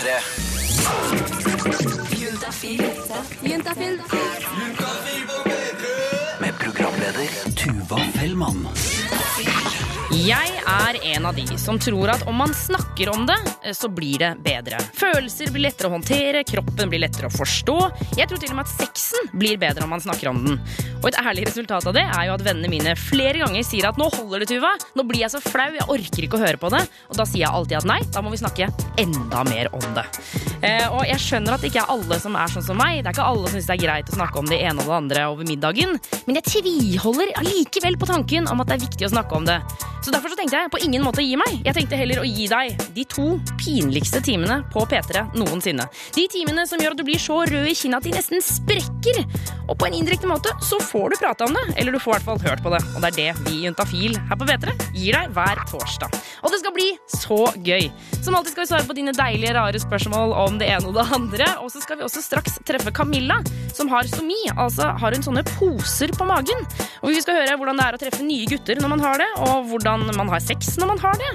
P3. Med programleder Tuva Fellmann. Jeg er en av de som tror at om man snakker om det, eh, så blir det bedre. Følelser blir lettere å håndtere, kroppen blir lettere å forstå. Jeg tror til og med at sexen blir bedre om man snakker om den. Og et ærlig resultat av det er jo at vennene mine flere ganger sier at nå holder det, Tuva. Nå blir jeg så flau, jeg orker ikke å høre på det. Og da sier jeg alltid at nei, da må vi snakke enda mer om det. Eh, og jeg skjønner at det ikke er alle som er sånn som meg. Det er ikke alle som syns det er greit å snakke om det ene og det andre over middagen. Men jeg tviholder allikevel på tanken om at det er viktig å snakke om det. Så derfor så tenkte jeg på ingen måte å gi meg. Jeg tenkte heller å gi deg de to pinligste timene på P3 noensinne. De timene som gjør at du blir så rød i kinnet at de nesten sprekker. Og på en indirekte måte så får du prate om det, eller du får i hvert fall hørt på det. Og det er det vi i Juntafil her på P3 gir deg hver torsdag. Og det skal bli så gøy. Som alltid skal vi svare på dine deilige, rare spørsmål om det ene og det andre. Og så skal vi også straks treffe Camilla, som har stomi. Altså har hun sånne poser på magen. Og vi skal høre hvordan det er å treffe nye gutter når man har det, og hvordan man har sex når man har det.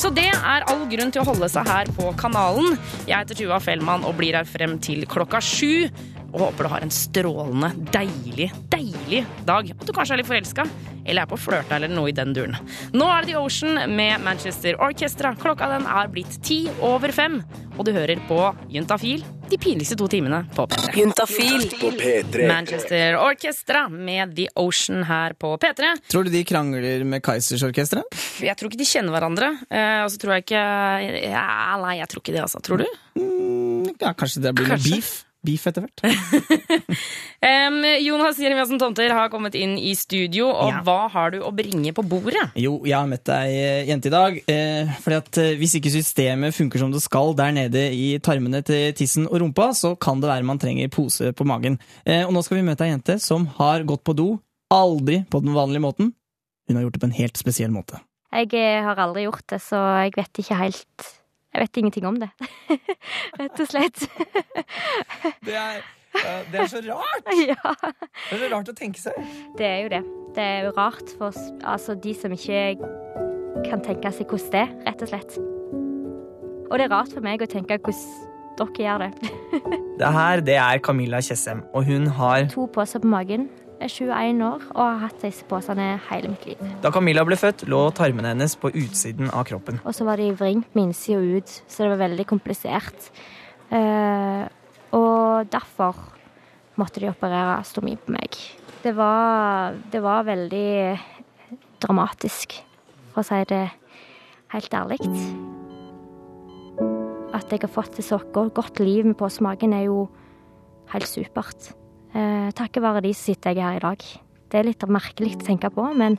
Så det er all grunn til å holde seg her på kanalen. Jeg heter Tuva Fellmann og blir her frem til klokka sju. Og håper du har en strålende, deilig, deilig dag. At du kanskje er litt forelska, eller er på flørta eller noe i den duren. Nå er det The Ocean med Manchester Orchestra. Klokka den er blitt ti over fem, og du hører på Juntafil de pinligste to timene på P3. Juntafil. På P3. Manchester Orchestra med The Ocean her på P3. Tror du de krangler med Kaizers orkestra? Jeg tror ikke de kjenner hverandre. Eh, og så tror jeg ikke ja, Nei, jeg tror ikke det, altså. Tror du? Ja, kanskje det blir noe beef? Beef etter hvert. um, Jonas Jeremiassen Tomter har kommet inn i studio, og Ja. hva har du å bringe på bordet? Jo, jeg har møtt ei eh, jente i dag. Eh, fordi at eh, Hvis ikke systemet funker som det skal der nede i tarmene til tissen og rumpa, så kan det være man trenger pose på magen. Eh, og nå skal vi møte ei jente som har gått på do, aldri på den vanlige måten. Hun har gjort det på en helt spesiell måte. Jeg eh, har aldri gjort det, så jeg vet ikke helt Jeg vet ingenting om det. Rett og slett. Det er, det er så rart! ja. Det er så rart å tenke seg. Det er jo det. Det er jo rart for altså, de som ikke kan tenke seg hvordan det er, rett og slett. Og det er rart for meg å tenke hvordan dere gjør det. Det her det er Camilla Tjessem, og hun har To poser på magen, er 21 år og har hatt disse posene hele mitt liv. Da Camilla ble født, lå tarmene hennes på utsiden av kroppen. Og så var de vrengt med innsida ut, så det var veldig komplisert. Eh, og derfor måtte de operere stomi på meg. Det var, det var veldig dramatisk, for å si det helt ærlig. At jeg har fått et så godt liv med påsmaken, er jo helt supert. Eh, takket være de så sitter jeg her i dag. Det er litt merkelig å tenke på, men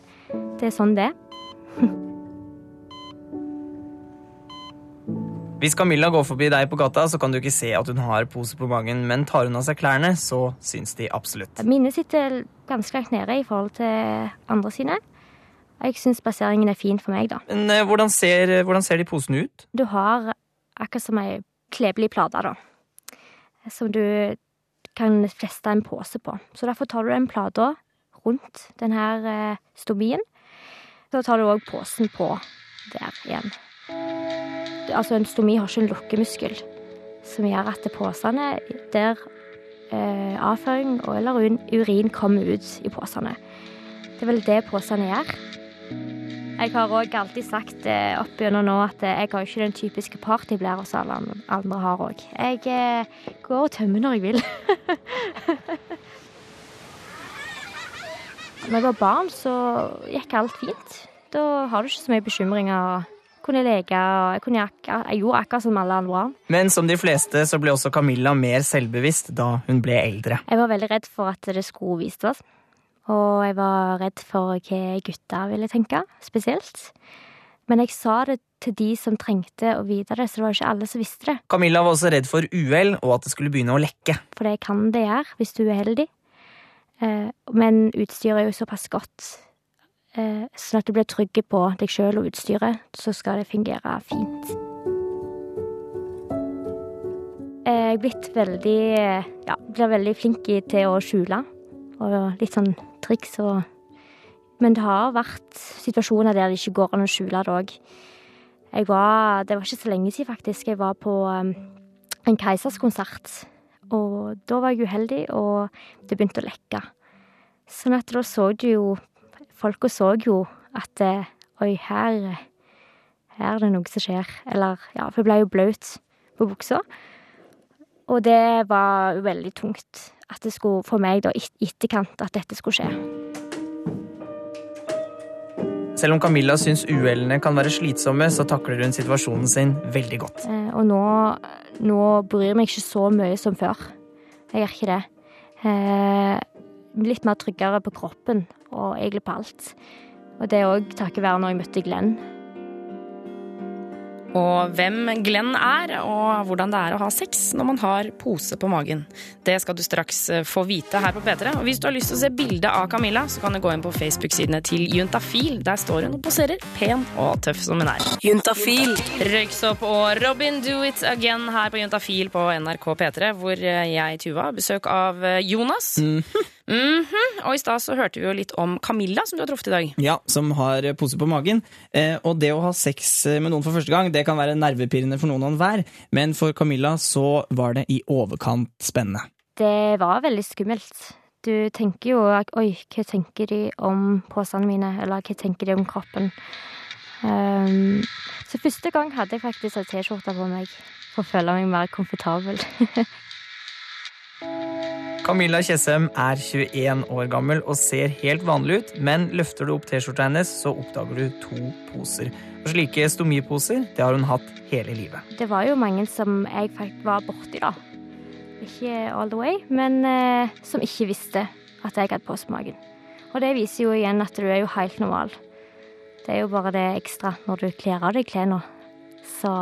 det er sånn det er. Hvis Camilla går forbi deg på gata, så kan du ikke se at hun har pose på magen, men tar hun av seg klærne, så syns de absolutt. Mine sitter ganske langt nede i forhold til andre sine. Jeg syns plasseringen er fin for meg, da. Men eh, hvordan ser, hvordan ser de posene ut? Du har akkurat som ei klebelig plate, da. Som du kan feste en pose på. Så derfor tar du den plata rundt denne eh, stomien. Så tar du òg posen på der igjen. Altså, en stomi har ikke en lukkemuskel som gjør at posene der eh, avføring eller urin kommer ut i posene. Det er vel det posene gjør. Jeg har òg alltid sagt eh, opp gjennom nå at eh, jeg har ikke den typiske partyblæra som alle andre- har òg. Jeg eh, går og tømmer når jeg vil. Når jeg var barn, så gikk alt fint. Da har du ikke så mye bekymringer. og Kunne leke og jeg, kunne, akka, jeg gjorde akkurat som alle andre. Men som de fleste så ble også Camilla mer selvbevisst da hun ble eldre. Jeg var veldig redd for at det skulle vises. Og jeg var redd for hva gutter ville tenke, spesielt. Men jeg sa det til de som trengte å vite det, så det var ikke alle som visste det. Camilla var også redd for uhell og at det skulle begynne å lekke. For det kan det gjøre hvis du er heldig. Eh, Men utstyret er jo såpass godt, eh, sånn at du blir trygg på deg sjøl og utstyret, så skal det fungere fint. Eh, Jeg er blitt veldig Ja, blir veldig flink til å skjule, og litt sånn triks og Men det har vært situasjoner der det ikke går an å skjule det òg. Det var ikke så lenge siden, faktisk. Jeg var på um, en Keisers-konsert. Og da var jeg uheldig, og det begynte å lekke. Sånn at da så du jo Folka så jo at eh, oi, her, her er det noe som skjer. Eller ja, for jeg ble jo blaut på buksa. Og det var veldig tungt at det skulle for meg i etterkant at dette skulle skje. Selv om Camilla syns uhellene kan være slitsomme, så takler hun situasjonen sin veldig godt. Eh, Og nå, nå bryr jeg meg ikke så mye som før. Jeg gjør ikke det. Eh, litt mer tryggere på kroppen og egentlig på alt. Og det er òg takket være når jeg møtte Glenn. Og hvem Glenn er, og hvordan det er å ha sex når man har pose på magen. Det skal du straks eh, få vite her på P3. Og hvis du har lyst til å se bilde av Camilla, så kan du gå inn på Facebook-sidene til Juntafil. Der står hun og poserer pen og tøff som hun er. Juntafil. Røyksopp og Robin Do It Again her på Juntafil på NRK P3, hvor eh, jeg, Tuva, har besøk av eh, Jonas. Mhm. Og i stad så hørte vi jo litt om Camilla, som du har truffet i dag. Ja, som har pose på magen. Eh, og det å ha sex med noen for første gang, det kan være nervepirrende for noen og enhver, men for Camilla så var det i overkant spennende. Det var veldig skummelt. Du tenker jo oi, hva tenker de om posene mine, eller hva tenker de om kroppen? Um, så første gang hadde jeg faktisk ei T-skjorte på meg for å føle meg mer komfortabel. Camilla Tjessem er 21 år gammel og ser helt vanlig ut, men løfter du opp T-skjorta hennes, så oppdager du to poser. Og slike stomiposer det har hun hatt hele livet. Det var jo mange som jeg faktisk var borti, da. Ikke all the way, men eh, som ikke visste at jeg hadde pose på magen. Og det viser jo igjen at du er jo helt normal. Det er jo bare det ekstra når du kler av deg klærne. Så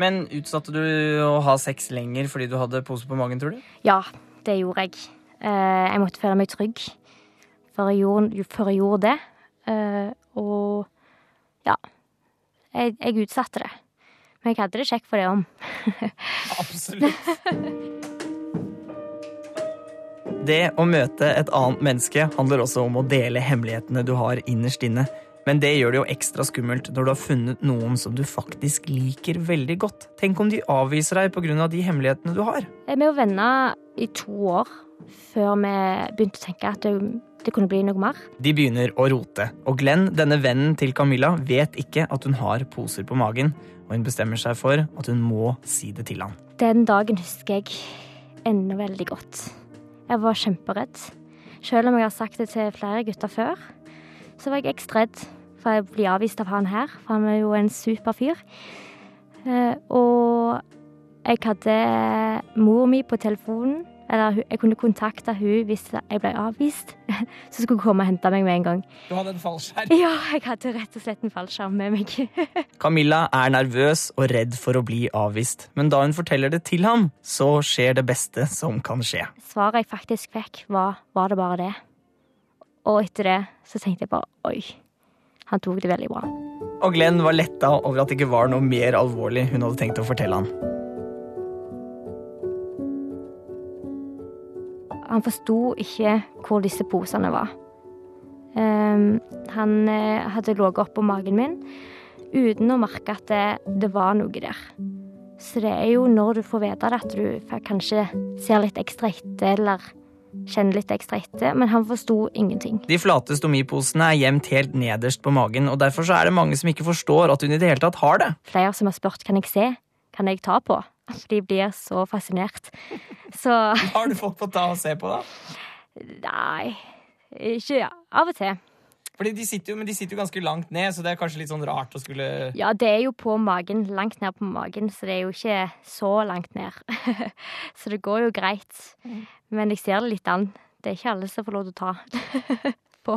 Men utsatte du å ha sex lenger fordi du hadde pose på magen, tror du? ja, det gjorde jeg. Eh, jeg måtte føle meg trygg før jeg gjorde, før jeg gjorde det. Eh, og ja. Jeg, jeg utsatte det. Men jeg hadde det kjekt for det om. Absolutt. Det å møte et annet menneske handler også om å dele hemmelighetene du har innerst inne. Men det gjør det jo ekstra skummelt når du har funnet noen som du faktisk liker veldig godt. Tenk om de avviser deg pga. de hemmelighetene du har. Vi var venner i to år før vi begynte å tenke at det, det kunne bli noe mer. De begynner å rote, og Glenn, denne vennen til Camilla, vet ikke at hun har poser på magen, og hun bestemmer seg for at hun må si det til han. Den dagen husker jeg ennå veldig godt. Jeg var kjemperedd. Selv om jeg har sagt det til flere gutter før, så var jeg ekstra redd for jeg blir avvist av han her, for han er jo en super fyr. Eh, og jeg hadde mor mi på telefonen, eller jeg kunne kontakte hun hvis jeg ble avvist, så skulle hun komme og hente meg med en gang. Du hadde en fallskjerm. Ja, jeg hadde rett og slett en fallskjerm med meg. Camilla er nervøs og redd for å bli avvist, men da hun forteller det til ham, så skjer det beste som kan skje. Svaret jeg faktisk fikk, var var det bare det. Og etter det så tenkte jeg bare oi, han tok det veldig bra. Og Glenn var letta over at det ikke var noe mer alvorlig hun hadde tenkt å fortelle han. Han forsto ikke hvor disse posene var. Ehm, han eh, hadde ligget oppå magen min uten å merke at det, det var noe der. Så det er jo når du får vite det, at du kanskje ser litt ekstra etter, eller kjenner litt ekstra etter. Men han forsto ingenting. De flate stomiposene er gjemt helt nederst på magen, og derfor så er det mange som ikke forstår at hun i det hele tatt har det. Flere som har spurt kan jeg se, kan jeg ta på. De blir så fascinert. Så Har du fått fått ta og se på, da? nei, ikke ja. Av og til. Fordi de sitter jo, men de sitter jo ganske langt ned, så det er kanskje litt sånn rart å skulle Ja, det er jo på magen, langt ned på magen, så det er jo ikke så langt ned. så det går jo greit. Men jeg ser det litt an. Det er ikke alle som får lov til å ta på,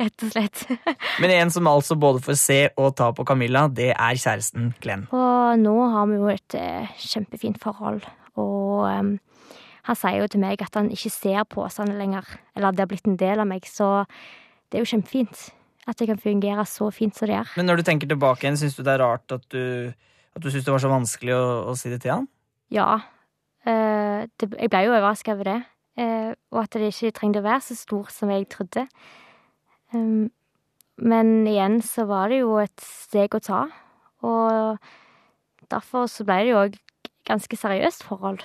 rett og slett. Men en som altså både får se og ta på Camilla, det er kjæresten Glenn. Og nå har vi jo et eh, kjempefint forhold, og um, han sier jo til meg at han ikke ser på posene lenger, eller det har blitt en del av meg, så det er jo kjempefint. At det kan fungere så fint som det gjør. Men når du tenker tilbake igjen, syns du det er rart at du, at du syns det var så vanskelig å, å si det til han? Ja. eh, det, jeg ble jo overraska over det. eh, og at det ikke trengte å være så stort som jeg trodde. Um, men igjen så var det jo et steg å ta. Og derfor så ble det jo òg ganske seriøst forhold.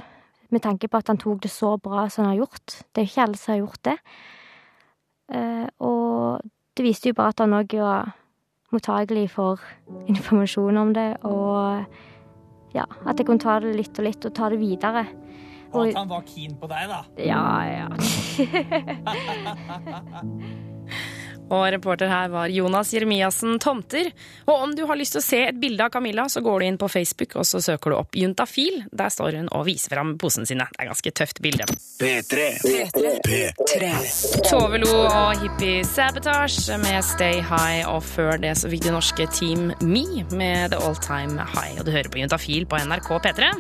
Med tanke på at han tok det så bra som han har gjort. Det er jo ikke alle som har gjort det. Eh, og det viste jo bare at han òg var mottagelig for informasjon om det, og ja, at jeg kunne ta det litt og litt og ta det videre. Og at han var keen på deg, da. Ja, ja. Og reporter her var Jonas Jeremiassen Tomter. Og om du har lyst til å se et bilde av Camilla, så går du inn på Facebook og så søker du opp Juntafil. Der står hun og viser fram posene sine. Det er et ganske tøft bilde. P3. P3. Tove Lo og Hippie Sabotage med Stay High, og før det så fikk det norske Team Me med The All Time High. Og du hører på Juntafil på NRK P3.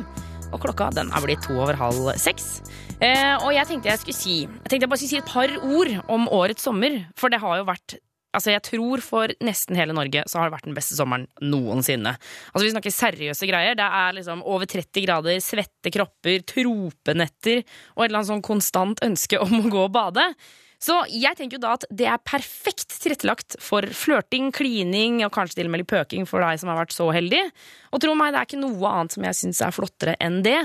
Og klokka den er blitt to over halv seks. Eh, og jeg tenkte jeg skulle si Jeg tenkte jeg bare skulle si et par ord om årets sommer. For det har jo vært Altså jeg tror For nesten hele Norge så har det vært den beste sommeren noensinne. Altså Vi snakker seriøse greier. Det er liksom over 30 grader, svette kropper, tropenetter og et eller annet sånn konstant ønske om å gå og bade. Så jeg tenker jo da at det er perfekt tilrettelagt for flørting, klining og kanskje til og med litt pøking for deg som har vært så heldig. Og tro meg, det er ikke noe annet som jeg syns er flottere enn det.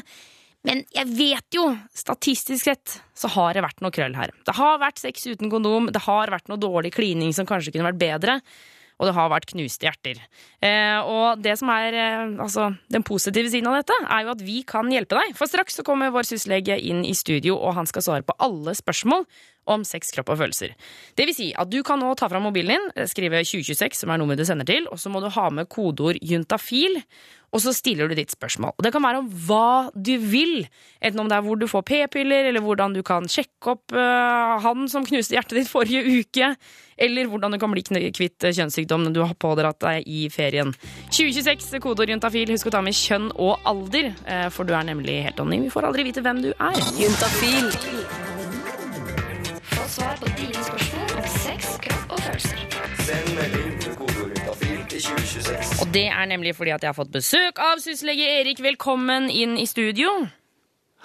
Men jeg vet jo, statistisk sett, så har det vært noe krøll her. Det har vært sex uten kondom, det har vært noe dårlig klining som kanskje kunne vært bedre. Og det har vært knuste hjerter. Eh, og det som er eh, altså, den positive siden av dette, er jo at vi kan hjelpe deg. For straks så kommer vår syslege inn i studio, og han skal svare på alle spørsmål om sex, kropp og følelser. Det vil si at du kan nå ta fram mobilen din, skrive 2026, som er nummeret du sender til, og så må du ha med kodeord juntafil, og så stiller du ditt spørsmål. Og det kan være om hva du vil, enten om det er hvor du får p-piller, eller hvordan du kan sjekke opp uh, han som knuste hjertet ditt forrige uke, eller hvordan du kan bli kvitt kjønnssykdommen du har pådratt deg i ferien. 2026, kodeord juntafil. Husk å ta med kjønn og alder, eh, for du er nemlig helt anonym. Vi får aldri vite hvem du er. Juntafil. Få svar på dine spørsmål om sex, kropp og følelser. Og det er nemlig fordi at jeg har fått besøk av syslege Erik. Velkommen inn i studio.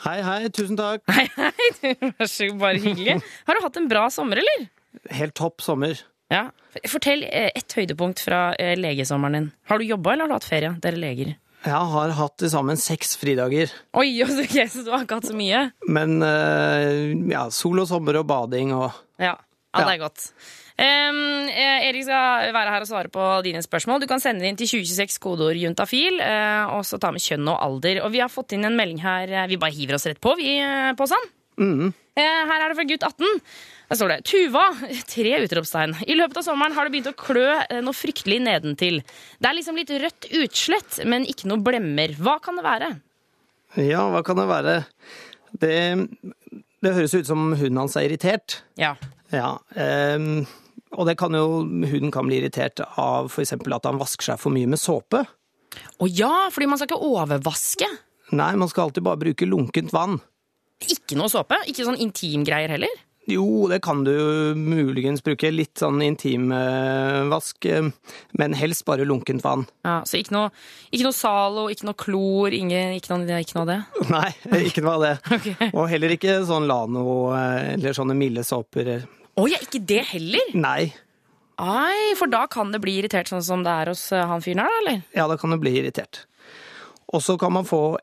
Hei, hei. Tusen takk. Hei, hei. Vær så god, bare hyggelig. Har du hatt en bra sommer, eller? Helt topp sommer. Ja. Fortell ett et høydepunkt fra eh, legesommeren din. Har du jobba, eller har du hatt ferie? Dere leger. Jeg har hatt til sammen seks fridager. Oi, ok, så du har ikke hatt så mye? Men eh, ja, sol og sommer og bading og Ja, ja det er godt. Eh, Erik skal være her og svare på dine spørsmål. Du kan sende inn til 2026 kodeord juntafil, uh, og så ta med kjønn og alder. Og vi har fått inn en melding her. Vi bare hiver oss rett på, vi, på Sand. Mhm. Eh, Her er det fra gutt 18. Der står det Tuva, tre utropstegn. I løpet av sommeren har det begynt å klø eh, noe fryktelig nedentil. Det er liksom litt rødt utslett, men ikke noe blemmer. Hva kan det være? Ja, hva kan det være? Det, det høres ut som hunden hans er irritert. Ja. Ja. um, og det kan jo hunden kan bli irritert av f.eks. at han vasker seg for mye med såpe. Å ja, fordi man skal ikke overvaske. Nei, man skal alltid bare bruke lunkent vann. Ikke noe såpe? Ikke sånn intimgreier heller? Jo, det kan du muligens bruke. Litt sånn intimvask, eh, men helst bare lunkent vann. Ja, Så ikke noe, ikke noe Zalo, ikke noe klor, ingen, ikke, noe, ikke noe av det? Nei, ikke noe av det. Og heller ikke sånn Lano eh, eller sånne milde såper. Å ja, ikke det heller? Nei. Ai, for da kan det bli irritert sånn som det er hos eh, han fyren her, eller? Ja, da kan det bli irritert. Og så kan man få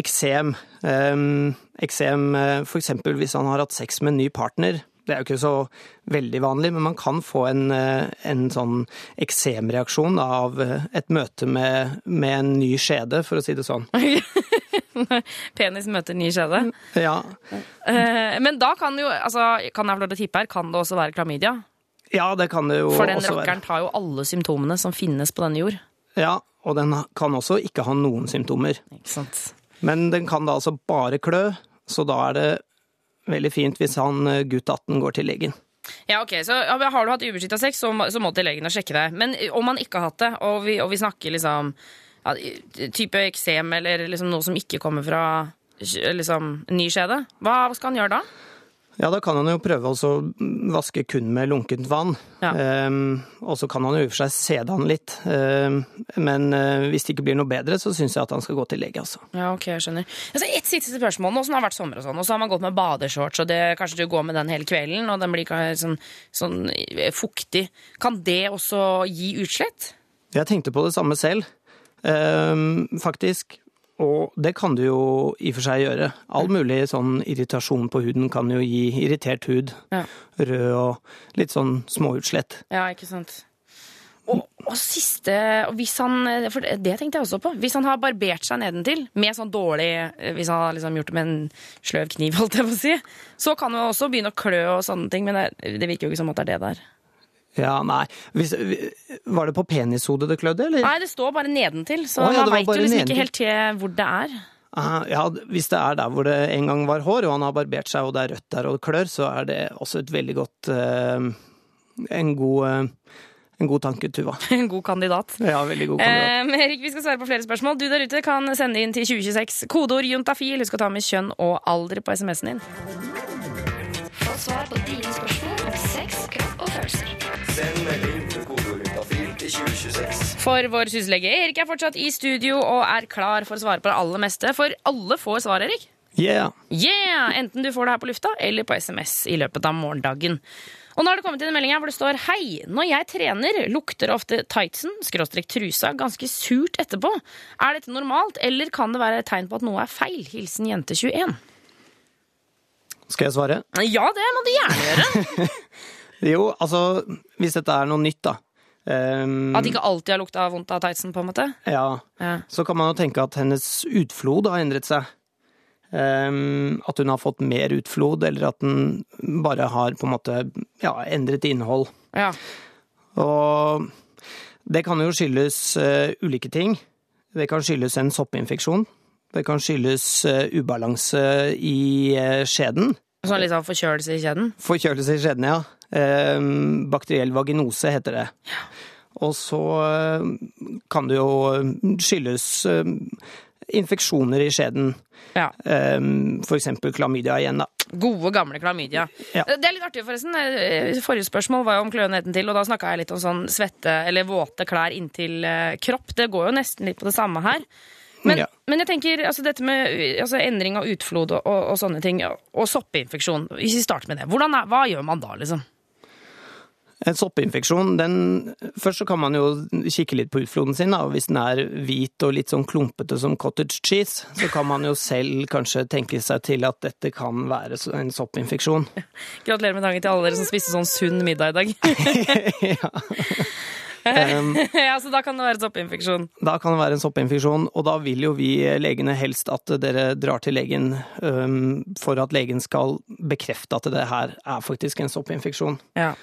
eksem. Eksem f.eks. for eksempel hvis han har hatt sex med en ny partner. Det er jo ikke så veldig vanlig, men man kan få en, eh, en sånn eksemreaksjon av eh, et møte med, med en ny skjede, for å si det sånn. Penis møter ny skjede. Ja, Eh, men da kan jo, altså, kan jeg få lov til å tippe her, kan det også være klamydia? ja det kan det jo også være. For den rakkeren tar jo alle symptomene som finnes på denne jord. Ja, og den kan også ikke ha noen symptomer. Ikke sant? Men den kan da altså bare klø, så da er det veldig fint hvis han eh, gutt 18 går til legen. Ja, ok, så Har du hatt ubeskytta sex, så, må- så må til legen og sjekke det. Men eh, om man ikke har hatt det, og vi, og vi snakker liksom ja, type eksem eller liksom noe som ikke kommer fra liksom, ny skjede, hva skal han gjøre da? Ja, da kan han jo prøve å vaske kun med lunkent vann. Ja. Um, og så kan han jo i og for seg sede han litt. Um, men uh, hvis det ikke blir noe bedre, så syns jeg at han skal gå til lege, altså. Ja, ok, jeg skjønner. Altså, et siste spørsmål. Nå som det har vært sommer og sånn, og så har man gått med badeshorts, og det, kanskje du går med den hele kvelden, og den blir sånn, sånn eh, fuktig. Kan det også gi utslett? Jeg tenkte på det samme selv, Um, faktisk. Og det kan du jo i og for seg gjøre. All mulig sånn irritasjon på huden kan jo gi irritert hud. Ja. Rød og litt sånn småutslett. Ja, ikke sant. Og, og siste og hvis han, For det tenkte jeg også på. Hvis han har barbert seg nedentil med sånn dårlig Hvis han har liksom gjort det med en sløv kniv, holdt jeg på å si, så kan han også begynne å klø og sånne ting, men det, det virker jo ikke som at det er det der. Ja, nei. Hvis, var det på penishodet det klødde, eller? Nei, det står bare nedentil, så Å, ja, man veit jo liksom nedentil. ikke helt til hvor det er. Ah, Ja, hvis det er der hvor det en gang var hår, og han har barbert seg, og det er rødt der og det klør, så er det også et veldig godt eh, En god eh, en god tanke, Tuva. En god kandidat. Ja, veldig god kandidat. Eh, Erik, vi skal svare på flere spørsmål. Du der ute kan sende inn til 2026. Kodeord juntafil. Husk å ta med kjønn og alder på SMS-en din. Få svar på dine spørsmål For vår syslege Erik er fortsatt i studio og er klar for å svare på det aller meste. For alle får svar, Erik. Yeah! Yeah! Enten du får det her på lufta eller på SMS i løpet av morgendagen. Og nå har det kommet inn en melding her hvor det står Hei, når jeg trener, lukter ofte tightsen, skråstrek trusa, ganske surt etterpå. Er dette normalt, eller kan det være et tegn på at noe er feil? Hilsen jente 21. Skal jeg svare? Ja, det må du gjerne gjøre. Jo, altså, hvis dette er noe nytt, da. Um, At ikke alltid har lukta vondt av tightsen, på en måte. ja, Ja. så kan man jo tenke at hennes utflod har endret seg. Um, at hun har fått mer utflod, eller at den bare har på en måte ja, endret innhold. Ja. Og det kan jo skyldes uh, ulike ting. Det kan skyldes en soppinfeksjon. Det kan skyldes uh, ubalanse i uh, skjeden. Sånn litt sånn forkjølelse i skjeden? Forkjølelse i skjeden, ja. Eh, bakteriell vaginose heter det. Og så eh, kan det jo skyldes eh, infeksjoner i skjeden. Ja. F.eks. for eksempel klamydia igjen, da. Gode, gamle klamydia. Ja. Det er litt artig, forresten. Eh, Forrige spørsmål var jo om kløe til, og da snakka jeg litt om sånn svette eller våte klær inntil eh, kropp. Det går jo nesten litt på det samme her. Men, Ja. men jeg tenker, altså dette med eh, altså endring av utflod og, og, og sånne ting, og soppinfeksjon Hvis vi starter med det, er, hva gjør man da, liksom? En soppinfeksjon, den Først så kan man jo kikke litt på utfloden sin, da. Hvis den er hvit og litt sånn klumpete som cottage cheese, så kan man jo selv kanskje tenke seg til at dette kan være en soppinfeksjon. Gratulerer med dagen til alle dere som spiste sånn sunn middag i dag. ja. Um, ja, så da kan det være soppinfeksjon. Da kan det være en soppinfeksjon, og da vil jo vi legene helst at dere drar til legen um, for at legen skal bekrefte at det her er faktisk en soppinfeksjon. Ja.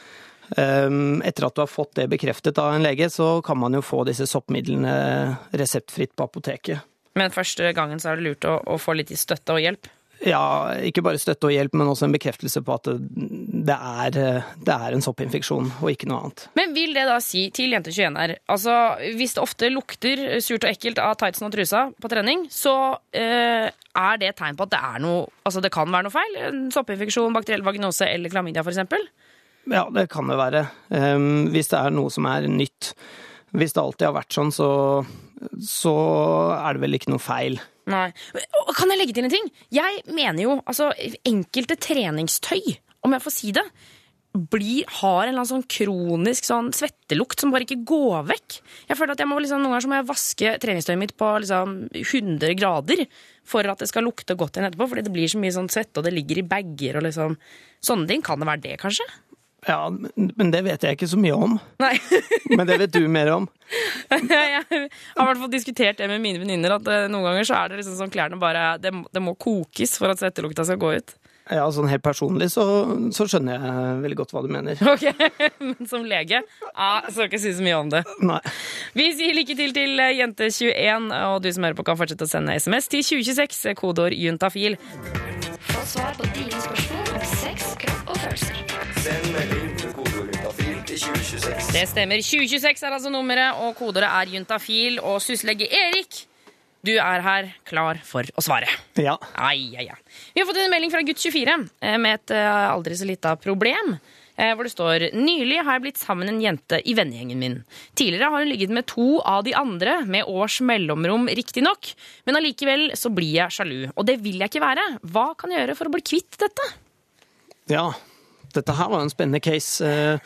Um, etter at du har fått det bekreftet av en lege, så kan man jo få disse soppmidlene reseptfritt på apoteket. Men første gangen så er det lurt å, å få litt støtte og hjelp. Ja, ikke bare støtte og hjelp, men også en bekreftelse på at det er, det er en soppinfeksjon, og ikke noe annet. Men vil det da si til jente 21 her altså Hvis det ofte lukter surt og ekkelt av tightsen og trusa på trening, så eh, er det et tegn på at det er noe Altså det kan være noe feil? En soppinfeksjon, bakteriell vaginose eller klamydia f.eks.? Ja, det kan det være. Um, hvis det er noe som er nytt. Hvis det alltid har vært sånn, så, så er det vel ikke noe feil. Nei. Kan jeg legge til en ting? Jeg mener jo altså enkelte treningstøy, om jeg får si det, blir, har en eller annen sånn kronisk sånn svettelukt som bare ikke går vekk. Jeg føler at jeg må liksom, Noen ganger må jeg vaske treningstøyet mitt på liksom 100 grader for at det skal lukte godt igjen etterpå, fordi det blir så mye sånn svette, og det ligger i bager og liksom Sånne ting. Kan det være det, kanskje? Ja, men det vet jeg ikke så mye om. Nei. Men det vet du mer om. jeg har i hvert fall diskutert det med mine venninner, at eh, noen ganger så er det liksom sånn klærne bare det, må- det må kokes for at svettelukta skal gå ut. Ja, sånn helt personlig så, så skjønner jeg veldig godt hva du mener. Ok, Men som lege ah, skal ikke si så mye om det. Nei. Vi sier lykke til til eh, jente21, og du som hører på kan fortsette å sende SMS til 2026, eh, kodeord juntafil. Få svar på dine spørsmål Send melding til kodeordyntafil til 2026. Det stemmer. 2026 er altså nummeret, og kodeordet er juntafil. Og syslege Erik, du er her klar for å svare. Ja. Ai, ai, ai. Vi har fått en melding fra gutt 24 eh, med et eh, aldri så lita problem. eh, Hvor det står Nylig har jeg blitt sammen en jente i vennegjengen min. Tidligere har hun ligget med to av de andre, med års mellomrom riktignok. Men allikevel så blir jeg sjalu. Og det vil jeg ikke være. Hva kan jeg gjøre for å bli kvitt dette? ja. Dette her var jo en spennende case. Eh,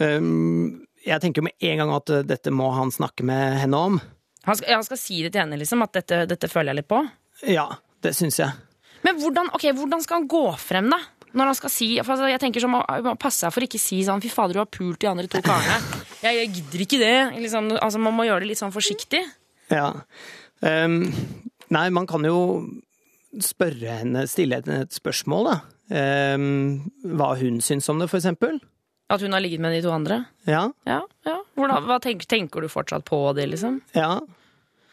um, Jeg tenker med en gang at eh, dette må han snakke med henne om. Han skal, han skal si det til henne, liksom, at dette, dette føler jeg litt på. Ja, det syns jeg. Men hvordan, okay, hvordan skal han gå frem, da? Når han skal si, for altså, jeg tenker som må passe seg for ikke si sånn Fy fader, du har pult de andre to karene. Jeg, jeg gidder ikke det. Liksom, altså, man må gjøre det litt sånn forsiktig. Ja. Um, nei, man kan jo spørre henne, stille henne et spørsmål, da. Um, hva hun syns om det, for eksempel. At hun har ligget med de to andre. Ja. Ja, ja. Hvordan, hva tenker, tenker du fortsatt på det, liksom? ja.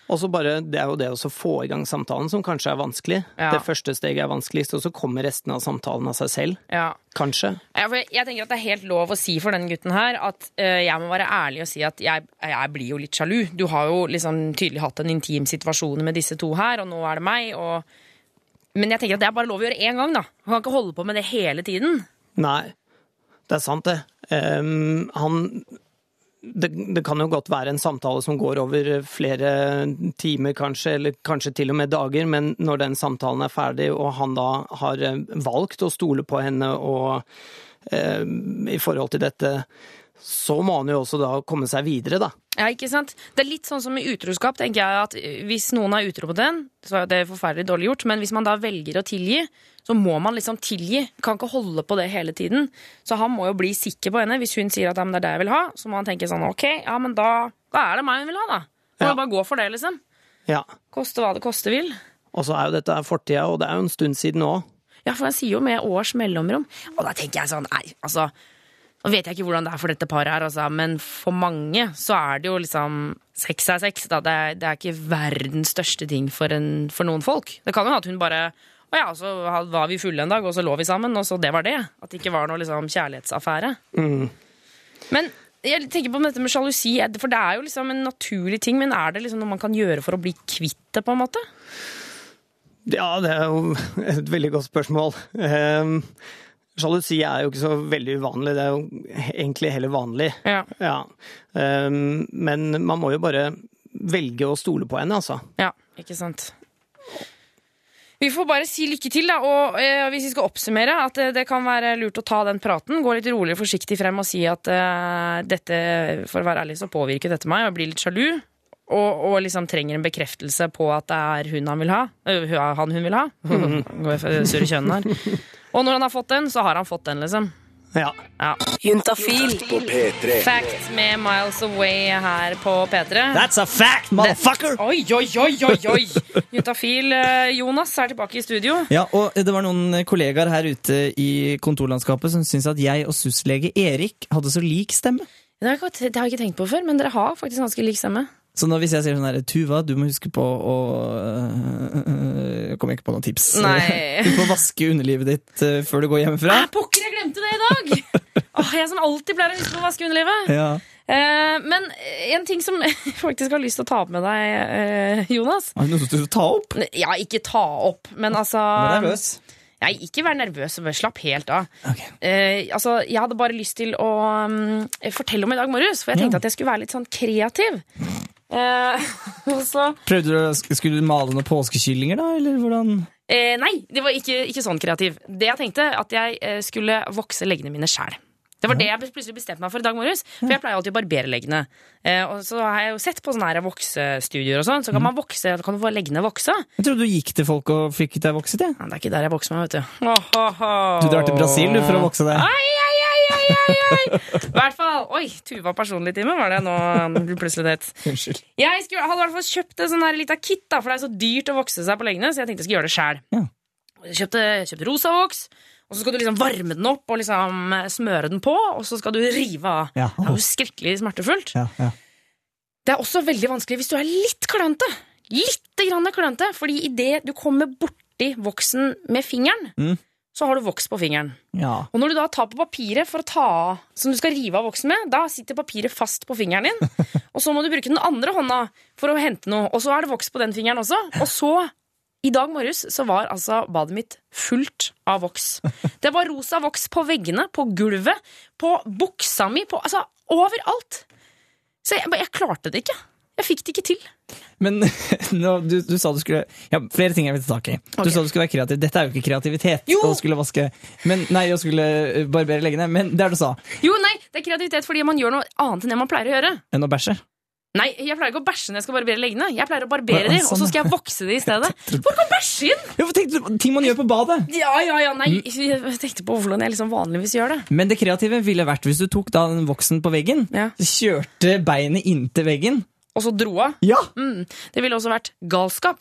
Og så bare, Det er jo det å få i gang samtalen som kanskje er vanskelig. Ja. Det første steget er vanskeligst, og så kommer resten av samtalen av seg selv. Ja. Kanskje. Ja, for jeg tenker at Det er helt lov å si for denne gutten her at uh, jeg må være ærlig og si at jeg, jeg blir jo litt sjalu. Du har jo liksom tydelig hatt en intim situasjon med disse to her, og nå er det meg. Og... Men jeg tenker at det er bare lov å gjøre én gang. da. Han kan ikke holde på med det hele tiden. Nei, det er sant, det. Um, han det, det kan jo godt være en samtale som går over flere timer, kanskje, eller kanskje til og med dager, men når den samtalen er ferdig, og han da har eh, valgt å stole på henne og eh, i forhold til dette, så må han jo også da komme seg videre, da. Ja, ikke sant? Det er litt sånn som i utroskap, tenker jeg at hvis noen er utro på den, så er det forferdelig dårlig gjort, men hvis man da velger å tilgi, så må man liksom tilgi. Kan ikke holde på det hele tiden. Så han må jo bli sikker på henne. Hvis hun sier at ja, det er det jeg vil ha, så må han tenke sånn ok, ja, men da, da er det meg hun vil ha, da. Får Ja. bare gå for det, liksom. Ja. Koste hva det koste vil. Og så er jo dette fortida, og det er jo en stund siden òg. Ja, for han sier jo med års mellomrom. Og da tenker jeg sånn, nei, altså Nå vet jeg ikke hvordan det er for dette paret her, altså, men for mange så er det jo liksom Sex er sex, da. Det er, det er ikke verdens største ting for, en, for noen folk. Det kan jo hende at hun bare Å ja, så var vi fulle en dag, og så lå vi sammen, og så det var det. At det ikke var noe liksom kjærlighetsaffære. Men jeg tenker på dette med sjalusi, for det er jo liksom en naturlig ting, men er det liksom noe man kan gjøre for å bli kvitt det, på en måte? Ja, det er jo et veldig godt spørsmål. Um, Sjalusi er jo ikke så veldig uvanlig, det er jo egentlig heller vanlig. Ja. Ja. Um, men man må jo bare velge å stole på henne, altså. Ja, ikke sant. Vi får bare si lykke til, da. Og eh, hvis vi skal oppsummere, at eh, det kan være lurt å ta den praten. Gå litt rolig og forsiktig frem og si at eh, dette, for å være ærlig, så påvirker dette meg, og jeg blir litt sjalu. Og, og liksom trenger en bekreftelse på at det er hun han vil ha. Øh, han hun vil ha. Går jeg for surre kjønn her. Og når han har fått den, så har han fått den, liksom. Ja. Ja. Juntafil. På P3 Fact med Miles Away her på P3. That's a fact, motherfucker! Oi, oi, oi, oi, oi! Juntafil eh, Jonas er tilbake i studio. Ja, og det var noen kollegaer her ute i kontorlandskapet som syntes at jeg og SUS-lege Erik hadde så lik stemme. Det det har jeg ikke tenkt på før, men dere har faktisk ganske lik stemme. Så nå hvis jeg sier sånn her, Tuva, du må huske på å øh, Jeg kommer ikke på noen tips. Nei. Du får vaske underlivet ditt øh, før du går hjemmefra. Ah, pokker, jeg glemte det i dag! Åh, jeg som alltid pleier å huske på å vaske underlivet. Ja. Eh, men en ting som jeg faktisk har lyst til å ta opp med deg, eh, Jonas Har du noe du vil ta opp? Ja, ikke ta opp, men altså Jeg er nervøs. Nei, ikke vær nervøs. Slapp helt av. Okay. Eh, altså, jeg hadde bare lyst til å um, fortelle om i dag morges, for jeg tenkte Ja. at jeg skulle være litt sånn kreativ. Eh, så Prøvde du Skulle du male noen påskekyllinger, da? Eller hvordan? eh, Nei, det var ikke, ikke sånn kreativ. Det jeg tenkte, at jeg eh, skulle vokse leggene mine sjæl. Det var det jeg plutselig bestemte meg for i dag morges. For jeg pleier alltid å barbere leggene. Eh, og så har jeg jo sett på sånne her voksestudioer og sånn, så kan man vokse, kan du få leggene vokse. Jeg trodde du gikk til folk og fikk deg vokset, jeg. Ja, det er ikke der jeg vokser meg, vet du. Oh, oh, oh. Du drar til Brasil du, for å vokse deg. Ai, ai, ai, ai, ai, ai. I hvert fall, Oi, Tuva personlig time var det nå plutselig det. Unnskyld. Jeg skulle, hadde i hvert fall kjøpt en sånn lita kit, da, for det er så dyrt å vokse seg på leggene, så jeg tenkte jeg skulle gjøre det sjæl. Ja. Kjøpte, kjøpte rosa voks, og så skal du liksom varme den opp og liksom smøre den på, og så skal du rive av. Ja. Det er jo skrekkelig smertefullt. Ja, ja. Det er også veldig vanskelig hvis du er litt klønete. Litt grann klønete, fordi idet du kommer borti voksen med fingeren, Mm. så har du voks på fingeren. ja. Og når du da tar på papiret for å ta av, som du skal rive av voksen med, da sitter papiret fast på fingeren din. Og så må du bruke den andre hånda for å hente noe, og så er det voks på den fingeren også. Og så, i dag morges, så var altså badet mitt fullt av voks. Det var rosa voks på veggene, på gulvet, på buksa mi, på Altså overalt. Så jeg, jeg klarte det ikke. Jeg fikk det ikke til. Men nå, du, du sa du skulle Ja, flere ting jeg vil ta tak i. Du okay. sa du skulle være kreativ. Dette er jo ikke kreativitet Jo! å skulle vaske men, Nei, å skulle eh, barbere leggene. Men det er det du sa. Jo, nei, det er kreativitet fordi man gjør noe annet enn det man pleier å gjøre. Enn å bæsje. Nei, jeg pleier ikke å bæsje når jeg skal barbere leggene. Jeg pleier å barbere dem, de, sånn, og så skal jeg vokse de i stedet. Hvor kan bæsje inn? Ja, for tenk, du- ting man gjør på badet! Ja, ja, ja, nei, jeg tenkte på hvordan jeg liksom vanligvis gjør det. Men det kreative ville vært hvis du tok da den voksen på veggen, Ja. kjørte beinet inntil veggen. Og så dro av. Ja! Mm, det ville også vært galskap.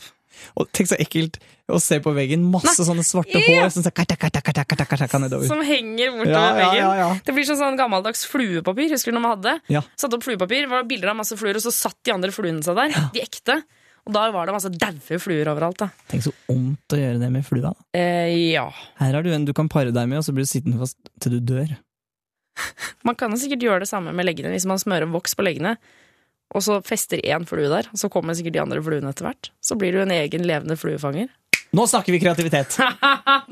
Og tenk så ekkelt å se på veggen. Masse sånne svarte Ja. hår som så kata, kata, kata. Som henger bortover Ja, ja, veggen. ja, ja. Det blir sånn, sånn gammeldags fluepapir. Husker du når man hadde? Ja. Satt opp fluepapir, var bilder av masse fluer, og så satt de andre fluene seg der. De ekte. Og da var det masse daue fluer overalt. da. Tenk så ondt å gjøre det med flua. da. Eh, ja. Her har du en du kan pare deg med, og så blir du sittende fast til du dør. Man kan jo sikkert gjøre det samme med leggene hvis man smører voks på leggene. Og så fester én flue der, så kommer sikkert de andre fluene etter hvert. Så blir du en egen levende fluefanger. Nå snakker vi kreativitet!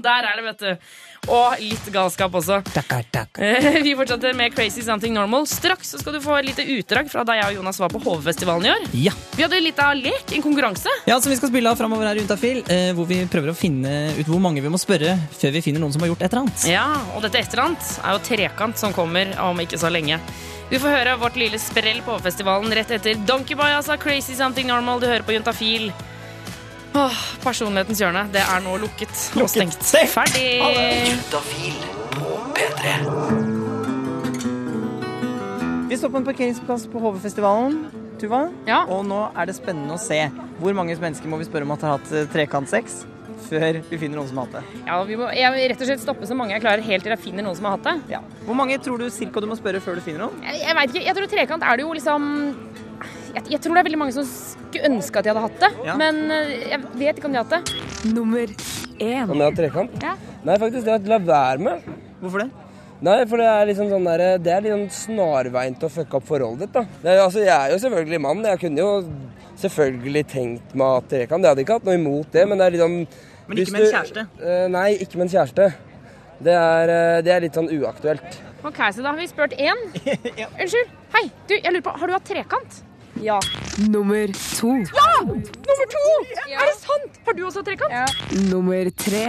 Der er det, vet du. Og litt galskap også. Takk, takk. Eh, Vi fortsetter med Crazy Something Normal. Straks så skal du få et lite utdrag fra da jeg og Jonas var på HV-festivalen i år. Ja. Vi hadde litt av lek, en konkurranse. ja, som vi skal spille av framover her i Untafil. eh, hvor vi prøver å finne ut hvor mange vi må spørre før vi finner noen som har gjort et eller annet. Ja, og dette et eller annet er jo Trekant som kommer om ikke så lenge. Du får høre vårt lille sprell på HV-festivalen rett etter Donkeyboy, altså Crazy Something Normal. Du hører på Juntafil. Åh, personlighetens hjørne. Det er nå lukket, og Lukket. stengt. Stengt. Ferdig! Juntafil på P3. Vi står på en parkeringsplass på HV-festivalen, Tuva. Ja. Og nå er det spennende å se hvor mange mennesker må vi spørre om at har hatt eh, trekantsex før vi finner noen som har hatt det. Ja, vi må jeg rett og slett stoppe så mange jeg klarer helt til jeg finner noen som har hatt det. Ja. Hvor mange tror du cirka du må spørre før du finner noen? Jeg, jeg vet ikke, jeg tror trekant er det jo liksom jeg, jeg tror det er veldig mange som skulle ønske at de hadde hatt det, Ja. men eh, jeg vet ikke om de har hatt det. Nummer én. Om jeg har trekant? Ja. Nei, faktisk. Det har jeg la være med. Hvorfor det? Nei, for det er liksom sånn der, det er litt sånn snarveien til å fucke opp forholdet ditt, da. Det er, altså, jeg er jo selvfølgelig mann. Jeg kunne jo selvfølgelig tenkt meg å ha trekant. Jeg hadde ikke hatt noe imot det, men det er liksom sånn Men ikke med en kjæreste? Eh, nei, ikke med en kjæreste. Det er, eh, det er litt sånn uaktuelt. Ok, så da har vi spurt én. Unnskyld. Hei, du, jeg lurer på, har du hatt trekant? Ja. Nummer to. Ja! Nummer to! Er det sant? Har du også hatt trekant? Ja. Nummer tre.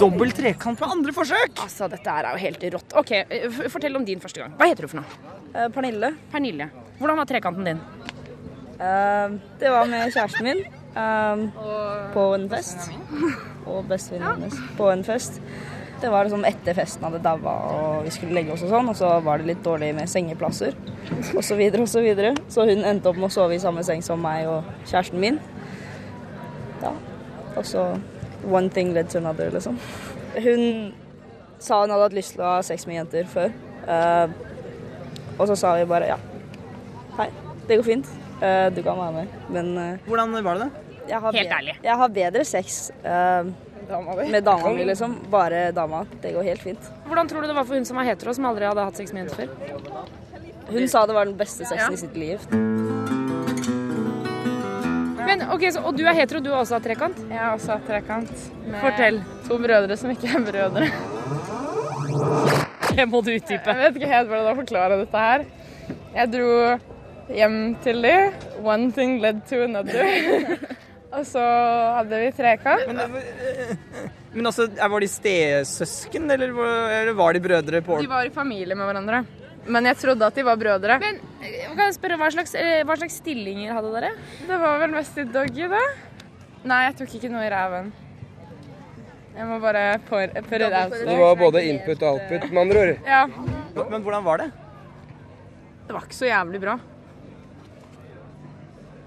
Dobbel trekant på andre forsøk! Altså, dette er jo helt rått. Ok, eh, Fortell om din første gang. Hva heter du for noe? Eh, Pernille. Pernille. Hvordan var trekanten din? Eh, det var med kjæresten min eh, på en fest. Og bestevenninnen hennes på en fest. Det var liksom etter festen hadde daua og vi skulle legge oss og sånn, og så var det litt dårlig med sengeplasser og så videre og så videre. Så hun endte opp med å sove i samme seng som meg og kjæresten min. Ja. Og så one thing led to another, liksom. Hun sa hun hadde hatt lyst til å ha sex med jenter før. Uh, og så sa vi bare ja. Hei, det går fint. Uh, du kan være med. Men uh, Hvordan var det, Helt ærlig. jeg har bedre sex eh, med dama mi, liksom. Bare dama. Det går helt fint. Hvordan tror du det var for hun som var hetero, som aldri hadde hatt sex med jenter før? Hun sa det var den beste sexen i sitt liv. Men, ok, så, Og du er hetero, du har også hatt trekant? Jeg har også hatt trekant. Med Fortell. To brødre som ikke er brødre. Det må du utdype. Jeg vet ikke helt hvordan å forklare dette her. Jeg dro hjem til de. One thing led to another. Og så hadde vi trekant. Men, men altså, var de stesøsken, eller var- eller var de brødre på De var i familie med hverandre. Men jeg trodde at de var brødre. Men eh, kan jeg spørre, hva slags, eh, hva slags stillinger hadde dere? Det var vel mest i doggy, da. Nei, jeg tok ikke noe i ræven. Jeg må bare pour out. Det var både input og output, med andre ord. Ja, Men hvordan var det? det var ikke så jævlig bra.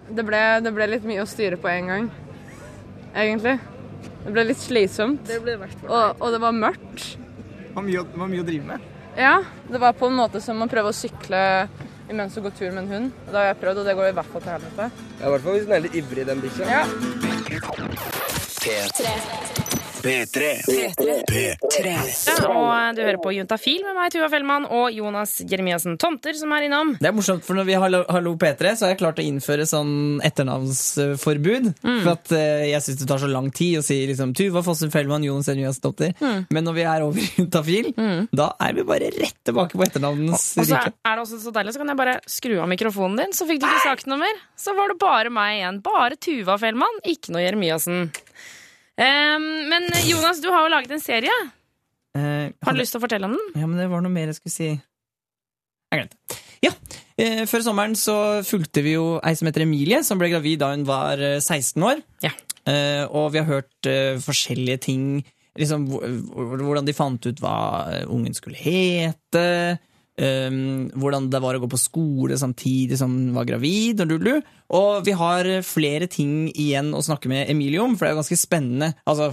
Det ble, det ble litt mye å styre på en gang, egentlig. Det ble litt slitsomt. Det ble verst for Og, og det var mørkt. Det var mye, det var mye å drive med. Ja, det var på en måte som å prøve å sykle imens du går tur med en hund. Det har jeg prøvd, og det går i hvert fall til helvete. Ja, I hvert fall hvis den er litt ivrig, den bikkja. Ja. Ja, og du hører på Juntafil med meg, Tuva Fellmann, og Jonas Jeremiassen Tomter, som er innom. Det er morsomt, for når vi har Hallo P3, så har jeg klart å innføre sånn etternavnsforbud. For at eh, jeg syns det tar så lang tid å si liksom, Tuva Fossum Fellmann, Jonas Jeremiassen Tomter. Mm. Men når vi er over Juntafil, mm. da er vi bare rett tilbake på etternavnens Og så rike. er det også så deilig, så kan jeg bare skru av mikrofonen din, så fikk du ikke sagt noe mer. Så var det bare meg igjen. Bare Tuva Fellmann, ikke noe Jeremiassen. Ehm, men Jonas, du har jo laget en serie. Eh, Har du lyst til å fortelle om den? Ja, men det var noe mer jeg skulle si. Jeg glemte. Ja. Uh, før sommeren så fulgte vi jo ei som heter Emilie, som ble gravid da hun var eh, 16 år. Ja. Uh, og vi har hørt eh, forskjellige ting. Liksom, hvor- hvor- hvordan de fant ut hva eh, ungen skulle hete. Eh, hvordan det var å gå på skole samtidig som hun var gravid. Og, lulu. og vi har flere ting igjen å snakke med Emilie om, for det er jo ganske spennende. Altså,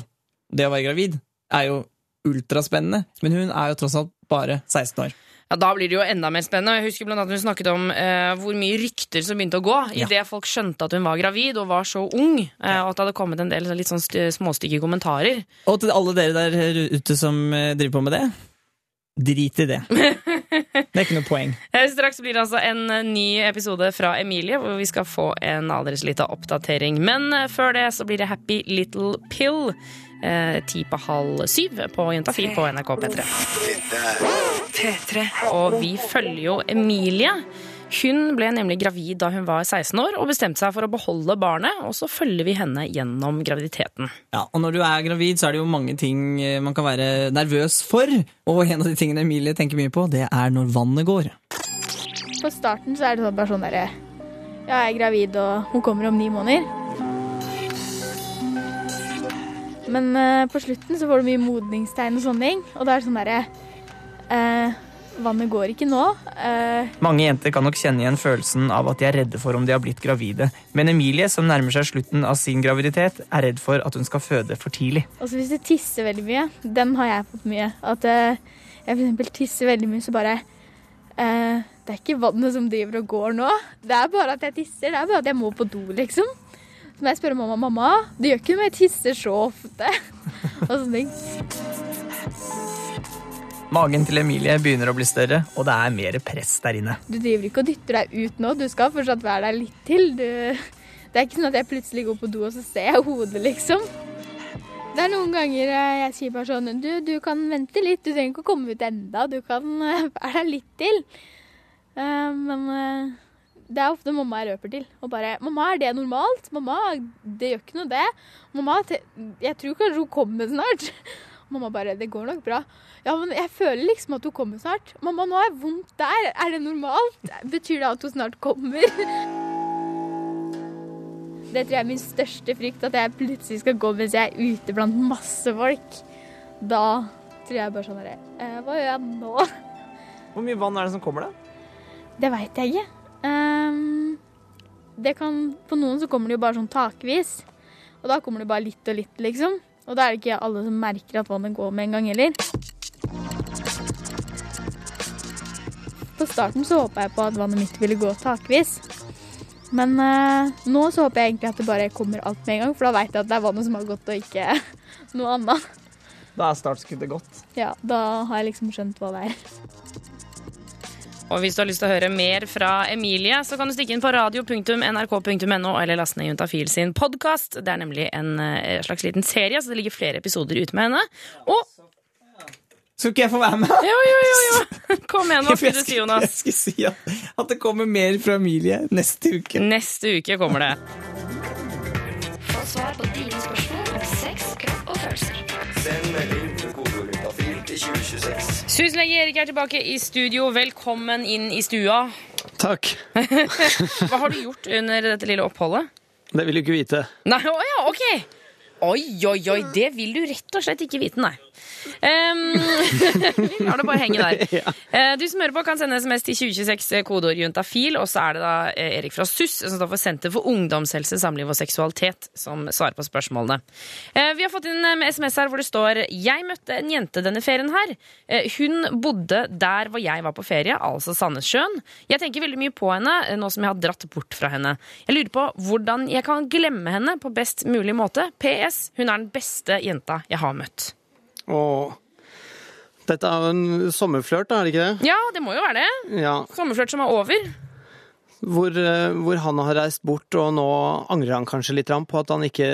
det å være gravid er jo ultraspennende, men hun er jo tross alt bare 16 år. Ja, Da blir det jo enda mer spennende. Jeg husker blant annet Hun snakket om eh, hvor mye rykter som begynte å gå Ja. idet folk skjønte at hun var gravid og var så ung. Eh, og at det hadde kommet en del litt sånn småstygge kommentarer. Og til alle dere der ute som eh, driver på med det, drit i det. Det er ikke noe poeng. Eh, Straks blir det altså en eh, ny episode fra Emilie, hvor vi skal få en aldri lita oppdatering. Men eh, før det så blir det Happy Little Pill. eh, Ti på halv syv på Juntafil på NRK P3. Og vi følger jo Emilie. Hun ble nemlig gravid da hun var 16 år og bestemte seg for å beholde barnet. Og så følger vi henne gjennom graviditeten. Ja, og når du er gravid, så er det jo mange ting eh, man kan være nervøs for. Og en av de tingene Emilie tenker mye på, det er når vannet går. På starten så er det sånn bare sånn derre Ja, jeg er gravid, og hun kommer om ni måneder. Men eh, på slutten så får du mye modningstegn og sånne ting. Og da er det sånn derre eh, Vannet går ikke nå. Eh, Mange jenter kan nok kjenne igjen følelsen av at de er redde for om de har blitt gravide. Men Emilie, som nærmer seg slutten av sin graviditet, er redd for at hun skal føde for tidlig. også hvis du tisser veldig mye. Den har jeg fått mye. At eh, jeg f.eks. tisser veldig mye, så bare eh, Det er ikke vannet som driver og går nå. Det er bare at jeg tisser. Det er bare at jeg må på do, liksom. Så må jeg spørre mamma mamma, det gjør ikke noe om jeg tisser så ofte. og sånne ting. Magen til Emilie begynner å bli større, og det er mer press der inne. Du driver ikke og dytter deg ut nå. Du skal fortsatt være der litt til. Du, det er ikke sånn at jeg plutselig går på do, og så ser jeg hodet, liksom. Det er noen ganger eh, jeg sier bare sånn Du, du kan vente litt. Du trenger ikke å komme ut enda. Du kan eh, være der litt til. Eh, men det er ofte mamma jeg røper til. Og bare 'Mamma, er det normalt?' 'Mamma, det gjør ikke noe, det'. 'Mamma, jeg tror kanskje hun kommer snart'. Mamma bare 'Det går nok bra'. Ja, men jeg føler liksom at hun kommer snart. 'Mamma, nå har jeg vondt der. Er det normalt?' Betyr det at hun snart kommer? Det tror jeg er min største frykt, at jeg plutselig skal gå mens jeg er ute blant masse folk. Da tror jeg bare sånn herre eh, Hva gjør jeg nå? Hvor mye vann er det som kommer, da? Det veit jeg ikke. Um, det kan, på noen så kommer det jo bare sånn takvis. Og da kommer det bare litt og litt, liksom. Og da er det ikke alle som merker at vannet går med en gang heller. På starten så håpa jeg på at vannet mitt ville gå takvis. Men eh, nå så håper jeg egentlig at det bare kommer alt med en gang, for da veit jeg at det er vannet som har gått, og ikke noe annet. Da er startskuddet godt. Ja, da har jeg liksom skjønt hva det er. Og hvis du har lyst til å høre mer fra Emilie, så kan du stikke inn på radio.nrk.no eller laste ned Juntafil sin podkast. Det er nemlig en eh, slags liten serie, så det ligger flere episoder ute med henne. Og Skal ikke jeg få være med? Jo, jo, jo! jo. Kom igjen, hva skulle du si, Jonas? Jeg skulle si at, at det kommer mer fra Emilie neste uke. Neste uke kommer det. Få svar på dine spørsmål 2026. Susan og Erik er tilbake i studio. Velkommen inn i stua. Takk. Hva har du gjort under dette lille oppholdet? Det vil du ikke vite. Nei, å ja, ok. Oi, oi, oi, det vil du rett og slett ikke vite, nei. Um, vi lar det bare henge der. Uh, Du som hører på, kan sende SMS til 2026, kodeord juntafil. Og så er det da eh, Erik fra SUS, som står for Senter for ungdomshelse, samliv og seksualitet, som svarer på spørsmålene. Uh, Vi har fått inn en SMS her hvor det står Jeg møtte en jente denne ferien her. Uh, Hun bodde der hvor jeg var på ferie, altså Sandnessjøen. Jeg tenker veldig mye på henne eh, nå som jeg har dratt bort fra henne. Jeg lurer på hvordan jeg kan glemme henne på best mulig måte. PS. Hun er den beste jenta jeg har møtt. Åh. dette er jo en sommerflørt, er det ikke det? Ja, det må jo være det. Ja. Sommerflørt som er over. Hvor, eh, hvor han har reist bort, og nå angrer han kanskje litt på at han ikke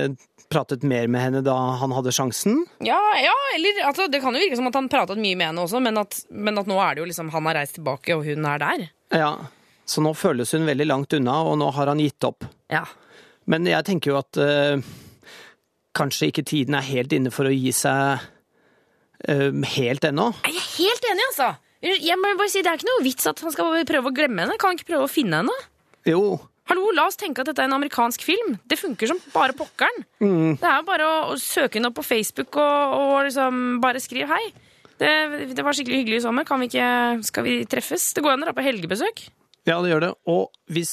pratet mer med henne da han hadde sjansen. Ja, ja eller altså, Det kan jo virke som at han pratet mye med henne også, men at, men at nå er det jo liksom han har reist tilbake, og hun er der. Ja, Så nå føles hun veldig langt unna, og nå har han gitt opp. Ja. Men jeg tenker jo at eh, kanskje ikke tiden er helt inne for å gi seg uh, helt ennå. Jeg er helt enig, altså! Jeg må bare si, Det er ikke noe vits at han skal prøve å glemme henne. Kan han ikke prøve å finne henne? Jo. Hallo, La oss tenke at dette er en amerikansk film. Det funker som bare pokkeren. Mm. Det er jo bare å, søke henne opp på Facebook og, og liksom bare skrive hei. Det, det var skikkelig hyggelig i sommer. Kan vi ikke, skal vi treffes? Det går an å dra på helgebesøk. Ja, det gjør det. Og hvis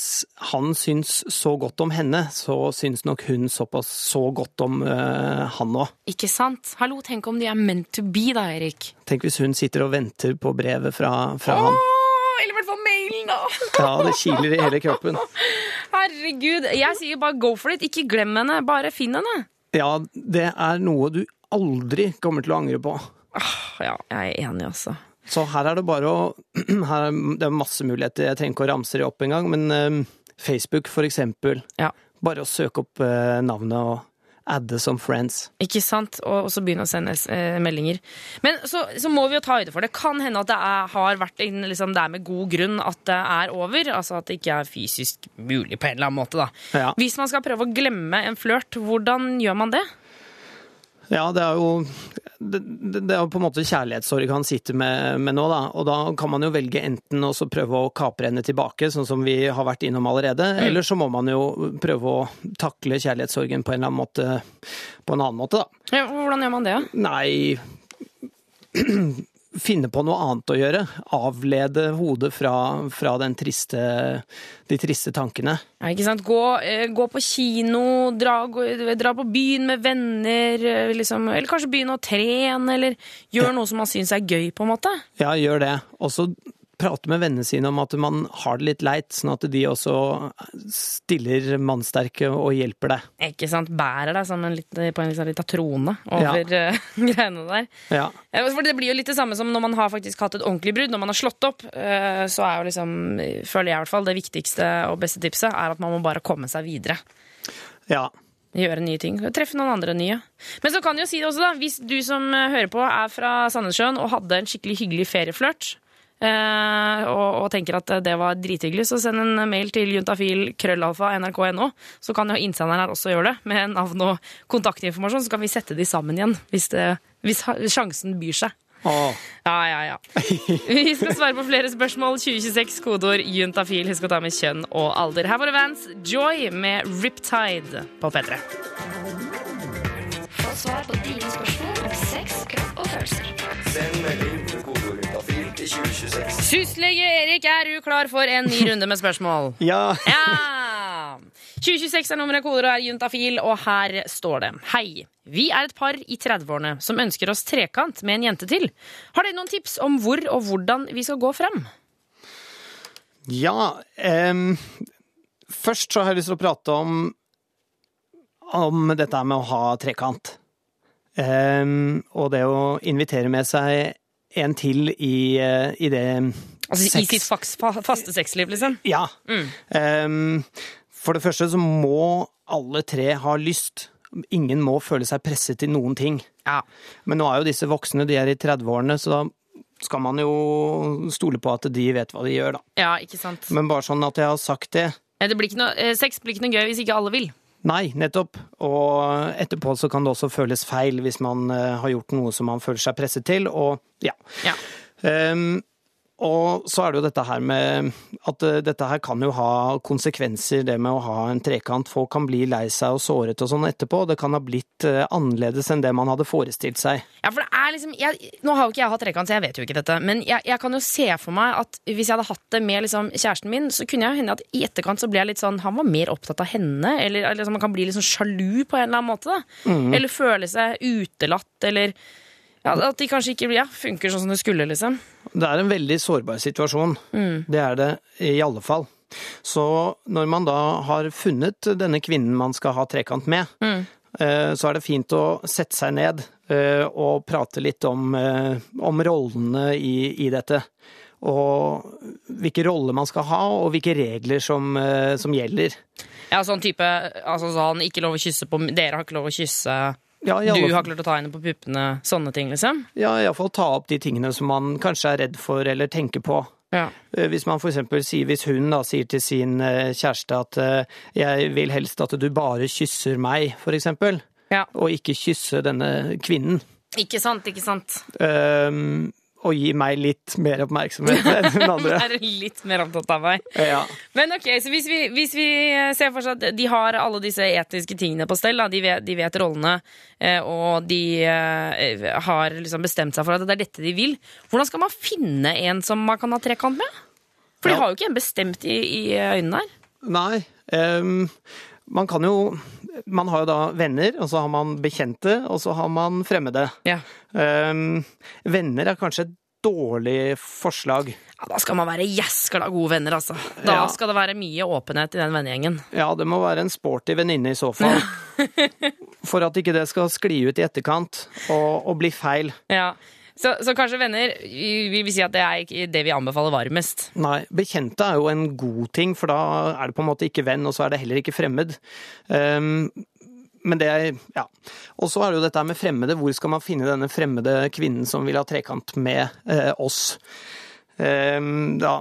han syns så godt om henne, så syns nok hun såpass så godt om eh, han òg. Ikke sant? Hallo, tenk om de er meant to be, da, Erik. Tenk hvis hun sitter og venter på brevet fra, fra han. Åh, eller i hvert fall mailen, da. Ja, det kiler i hele kroppen. Herregud. Jeg sier bare go for it. Ikke glem henne. Bare finn henne. Ja, det er noe du aldri kommer til å angre på. Ja, jeg er enig, altså. Så her er det bare å her er, Det er masse muligheter, jeg trenger ikke å ramse det opp engang, men eh, Facebook for eksempel. Ja. Bare å søke opp eh, navnet og adde som friends. Ikke sant? Og så begynne å sende eh, meldinger. Men så, så må vi jo ta høyde for det. Kan hende at det er, har vært liksom, det er med god grunn at det er over. Altså at det ikke er fysisk mulig på en eller annen måte. da. Ja. Hvis man skal prøve å glemme en flørt, hvordan gjør man det? Ja, det er jo det, det er jo på en måte kjærlighetssorg han sitter med, med nå, da. Og da kan man jo velge enten å prøve å kapre henne tilbake, sånn som vi har vært innom allerede, eller så må man jo prøve å takle kjærlighetssorgen på en eller annen måte, på en annen måte, da. Ja, hvordan gjør man det? Nei Finne på noe annet å gjøre. Avlede hodet fra, fra den triste, de triste tankene. Ja, ikke sant? Gå, eh, gå på kino, dra, dra på byen med venner, eh, liksom, eller kanskje begynne å trene, eller gjøre noe som man syns er gøy, på en måte. Ja, gjør det. Og så prate med vennene sine om at man har det litt leit, sånn at de også stiller mannsterke og hjelper deg. Ikke sant? Bærer deg som en litt, på en liten trone over ja. greiene der. Ja. Ja, for Det blir jo litt det samme som når man har faktisk hatt et ordentlig brudd. Når man har slått opp, eh, så er jo liksom, føler jeg i hvert fall, det viktigste og beste tipset er at man må bare komme seg videre. ja. Gjøre nye ting. Treffe noen andre nye. Men så kan jeg jo si det også, da. Hvis du som eh, hører på er fra Sandnessjøen og hadde en skikkelig hyggelig ferieflørt, eh, og, og tenker at det var drithyggelig, så send en mail til juntafil krøllalfa nrk.no. Så kan jo innsenderen her også gjøre det, med navn og kontaktinformasjon. Så kan vi sette de sammen igjen, hvis, det, hvis sjansen byr seg. Åh. Ja, ja, ja. Vi skal svare på flere spørsmål. 2026, kodeord juntafil. Husk å ta med kjønn og alder. Her var det Vans Joy med Riptide på P3. Få svar på dine spørsmål om sex, kropp og følelser. Send melding 2026. Syslege Erik, er du klar for en ny runde med spørsmål? Ja. Ja! 2026 er nummeret, koder og er juntafil, og her står det Hei. Vi er et par i 30-årene som ønsker oss trekant med en jente til. Har dere noen tips om hvor og hvordan vi skal gå frem? Ja um, Først så har jeg lyst til å prate om om dette med å ha trekant. Um, og det å invitere med seg en til i, eh, i det Altså I sitt faste sexliv, liksom? Ja. Mm. For det første så må alle tre ha lyst. Ingen må føle seg presset til noen ting. Ja. Men nå er jo disse voksne, de er i 30-årene, så da skal man jo stole på at de vet hva de gjør, da. Ja, ikke sant? Men bare sånn at jeg har sagt det. Det blir ikke noe, eh, sex blir ikke noe gøy hvis ikke alle vil. Nei, nettopp. Og etterpå så kan det også føles feil hvis man eh, har gjort noe som man føler seg presset til, og ja. Ja. Ehm, og så er det jo dette her med at eh, dette her kan jo ha konsekvenser, det med å ha en trekant. Folk kan bli lei seg og såret og sånn etterpå. Det kan ha blitt eh, annerledes enn det man hadde forestilt seg. Ja, for det er liksom jeg, Nå har jo ikke jeg hatt trekant, så jeg vet jo ikke dette. Men jeg, jeg kan jo se for meg at hvis jeg hadde hatt det med liksom, kjæresten min, så kunne jeg hende at i etterkant så ble jeg litt sånn Han var mer opptatt av henne. Eller liksom, man kan bli litt sånn sjalu på en eller annen måte. Mhm. Eller føle seg utelatt, eller ja, At de kanskje ikke ja, funker sånn som det skulle, liksom. Det er en veldig sårbar situasjon. Mm. Det er det i alle fall. Så når man da har funnet denne kvinnen man skal ha trekant med, Mm. eh, så er det fint å sette seg ned eh, og prate litt om, eh, om rollene i, i dette. Og hvilke roller man skal ha, og hvilke regler som, som gjelder. Ja, sånn type altså sånn, Ikke lov å kysse på Dere har ikke lov å kysse. Ja, alle du har klart å ta henne på puppene. Sånne ting, liksom. Ja, iallfall ta opp de tingene som man kanskje er redd for eller tenker på. Ja. Eh, Hvis man for eksempel sier, hvis hun da sier til sin eh, kjæreste at eh, jeg vil helst at du bare kysser meg, for eksempel, Ja. og ikke kysse denne kvinnen. Ikke sant, ikke sant. Ehm, å gi meg litt mer oppmerksomhet enn hun andre. er litt mer opptatt av meg. Ja. Men ok, så hvis vi, hvis vi ser for oss at de har alle disse etiske tingene på stell, da, de, vet, de vet rollene, eh, og de eh, har liksom bestemt seg for at det er dette de vil, hvordan skal man finne en som man kan ha trekant med? For de har jo ikke en bestemt i, i øynene her. Nei. Um, man kan jo Man har jo da venner, og så har man bekjente, og så har man fremmede. Ja. Um, venner er kanskje et dårlig forslag. Ja, da skal man være jæskla gode venner, altså. Da Ja. skal det være mye åpenhet i den vennegjengen. Ja, det må være en sporty venninne i så fall. For at ikke det skal skli ut i etterkant og, og bli feil. Ja. Så, så kanskje venner Vi vi vil si at det er ikke det vi anbefaler varmest. Nei, bekjente er jo en god ting, for da er det på en måte ikke venn, og så er det heller ikke fremmed. Um, men det er Ja. Og så er det jo dette med fremmede. Hvor skal man finne denne fremmede kvinnen som vil ha trekant med eh, oss? Ehm, da,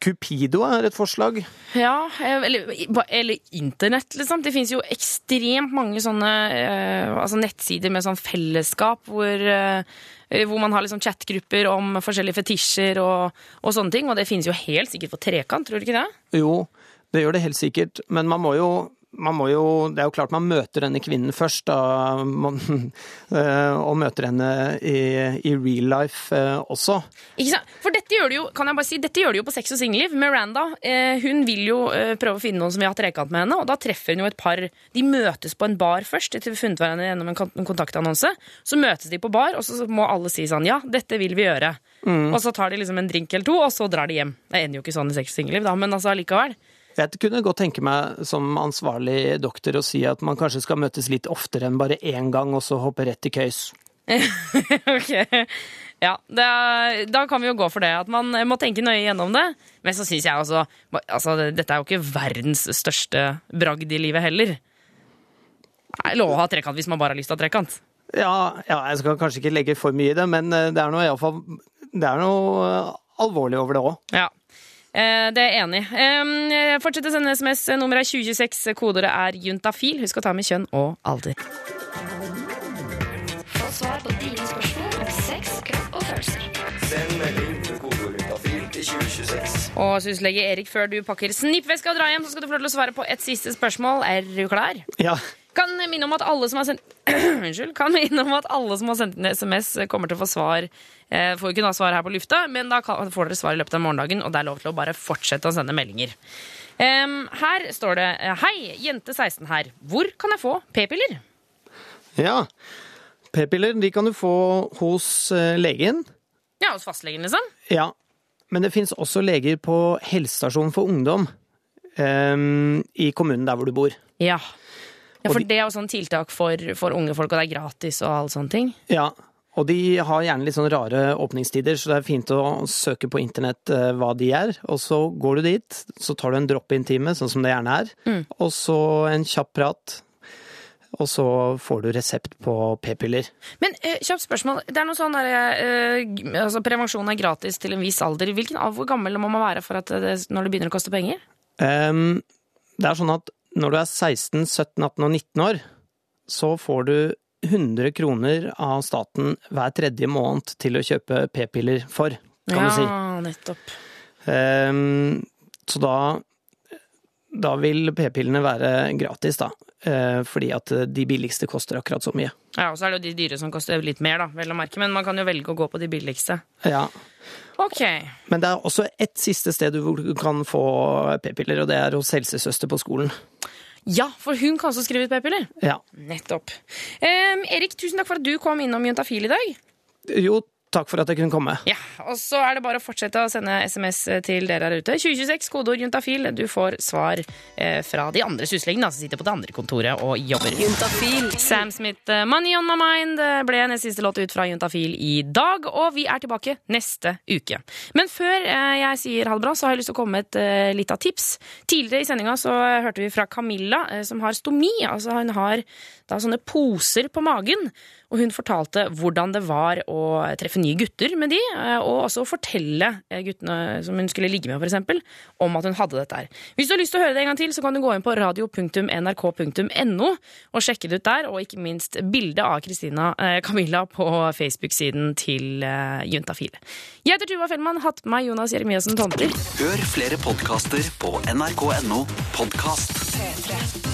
Cupido er et forslag. Ja, eller, eller internett, liksom. Det finnes jo ekstremt mange sånne eh, altså nettsider med sånn fellesskap hvor, eh, hvor man har liksom chatgrupper om forskjellige fetisjer og, og sånne ting. Og det finnes jo helt sikkert på trekant, tror du ikke det? Jo, det gjør det helt sikkert, men man må jo man må jo, det er jo klart man møter denne kvinnen først, da, man, eh, og møter henne i, i real life eh, også. Ikke sant? For dette gjør det jo kan jeg bare si, dette gjør det jo på Sex og singelliv. Miranda eh, hun vil jo prøve å finne noen som vil ha trekant med henne, og da treffer hun jo et par De møtes på en bar først, etter vi funnet hverandre gjennom en, en kontaktannonse. Så møtes de på bar, og så må alle si sånn Ja, dette vil vi gjøre. Mm. Og så tar de liksom en drink eller to, og så drar de hjem. Det ender jo ikke sånn i Sex og singelliv, da, men altså allikevel. Jeg kunne godt tenke meg som ansvarlig doktor å si at man kanskje skal møtes litt oftere enn bare én gang, og så hoppe rett i køys. ok. Ja, det er, da kan vi jo gå for det. At man må tenke nøye gjennom det. Men så syns jeg også altså, Dette er jo ikke verdens største bragd i livet heller. Er lov å ha trekant hvis man bare har lyst til å ha trekant. Ja, ja, jeg skal kanskje ikke legge for mye i det, men eh, det er noe iallfall Det er noe alvorlig over det òg. Ja. Eh, det er jeg enig i. Eh, fortsett å sende SMS. Nummeret er 2026. Kodeordet er juntafil. Husk å ta med kjønn og alder. Få svar på dine spørsmål om sex, kropp og følelser. Send melding Og syslege Erik, før du pakker snippveska og drar hjem, så skal du få lov til å svare på et siste spørsmål. Er du klar? Ja. Kan minne om at alle som har sendt Unnskyld. Kan minne om at alle som har sendt inn SMS, kommer til å få svar. Eh, får jo ikke noe svar her på lufta, men da kan, får dere svar i løpet av morgendagen, og det er lov til å bare fortsette å sende meldinger. Um, her står det Hei, jente 16 her. Hvor kan jeg få p-piller? ja. P-piller de kan du få hos eh, legen. Ja, hos fastlegen, liksom? Ja. Men det finnes også leger på helsestasjonen for ungdom um, i kommunen der hvor du bor. Ja. ja for de- det er jo sånn tiltak for, for unge folk, og det er gratis og alle sånne ting. Ja, og de har gjerne litt sånn rare åpningstider, så det er fint å søke på internett eh, hva de er. Og så går du dit, så tar du en drop-in-time, sånn som det gjerne er. Mm. Og så en kjapp prat. Og så får du resept på p-piller. Men eh, kjapt spørsmål. Det er noe sånn der, eh, altså, Prevensjon er gratis til en viss alder. Hvilken, av- hvor gammel må man være for at det, når det begynner å koste penger? Um, det er sånn at når du er 16, 17, 18 og 19 år, så får du 100 kroner av staten hver tredje måned til å kjøpe p-piller for, kan ja, du si. nettopp. Um, så da, da vil p-pillene være gratis, da. Eh, fordi at de billigste koster akkurat så mye. Ja, og så er det jo de dyre som koster litt mer, da, vel å merke. Men man kan jo velge å gå på de billigste. Ja. Ok. Men det er også ett siste sted hvor du kan få p-piller, og det er hos helsesøster på skolen. Ja, for hun kan også skrive ut p-piller. Ja. Nettopp. Em, Erik, tusen takk for at du kom innom Juntafil i dag. Jo, takk for at jeg kunne komme. Ja, Og så er det bare å fortsette å sende SMS til dere her ute. 2026, kodeord juntafil. Du får svar eh, fra de andre suslegene som sitter på det andre kontoret og jobber. Juntafil. Sam Smith, eh, 'Money On My Mind' eh, ble nest siste låt ut fra Juntafil i dag, og vi er tilbake neste uke. Men før eh, jeg sier ha det bra, så har jeg lyst til å komme med et eh, lite tips. Tidligere i sendinga så eh, hørte vi fra Camilla, eh, som har stomi. Altså hun har da sånne poser på magen. Og hun fortalte hvordan det var å treffe nye gutter med de, eh, og også fortelle eh, guttene som hun skulle ligge med, for eksempel, om at hun hadde dette her. Hvis du har lyst til å høre det en gang til, så kan du gå inn på radio.nrk.no og sjekke det ut der, og ikke minst bilde av Kristina eh, Camilla på Facebook-siden til eh, Juntafil. Jeg heter Tuva Fellmann, hatt med meg Jonas Jeremiassen Tomter. Hør flere podkaster på nrk.no podkast. P3.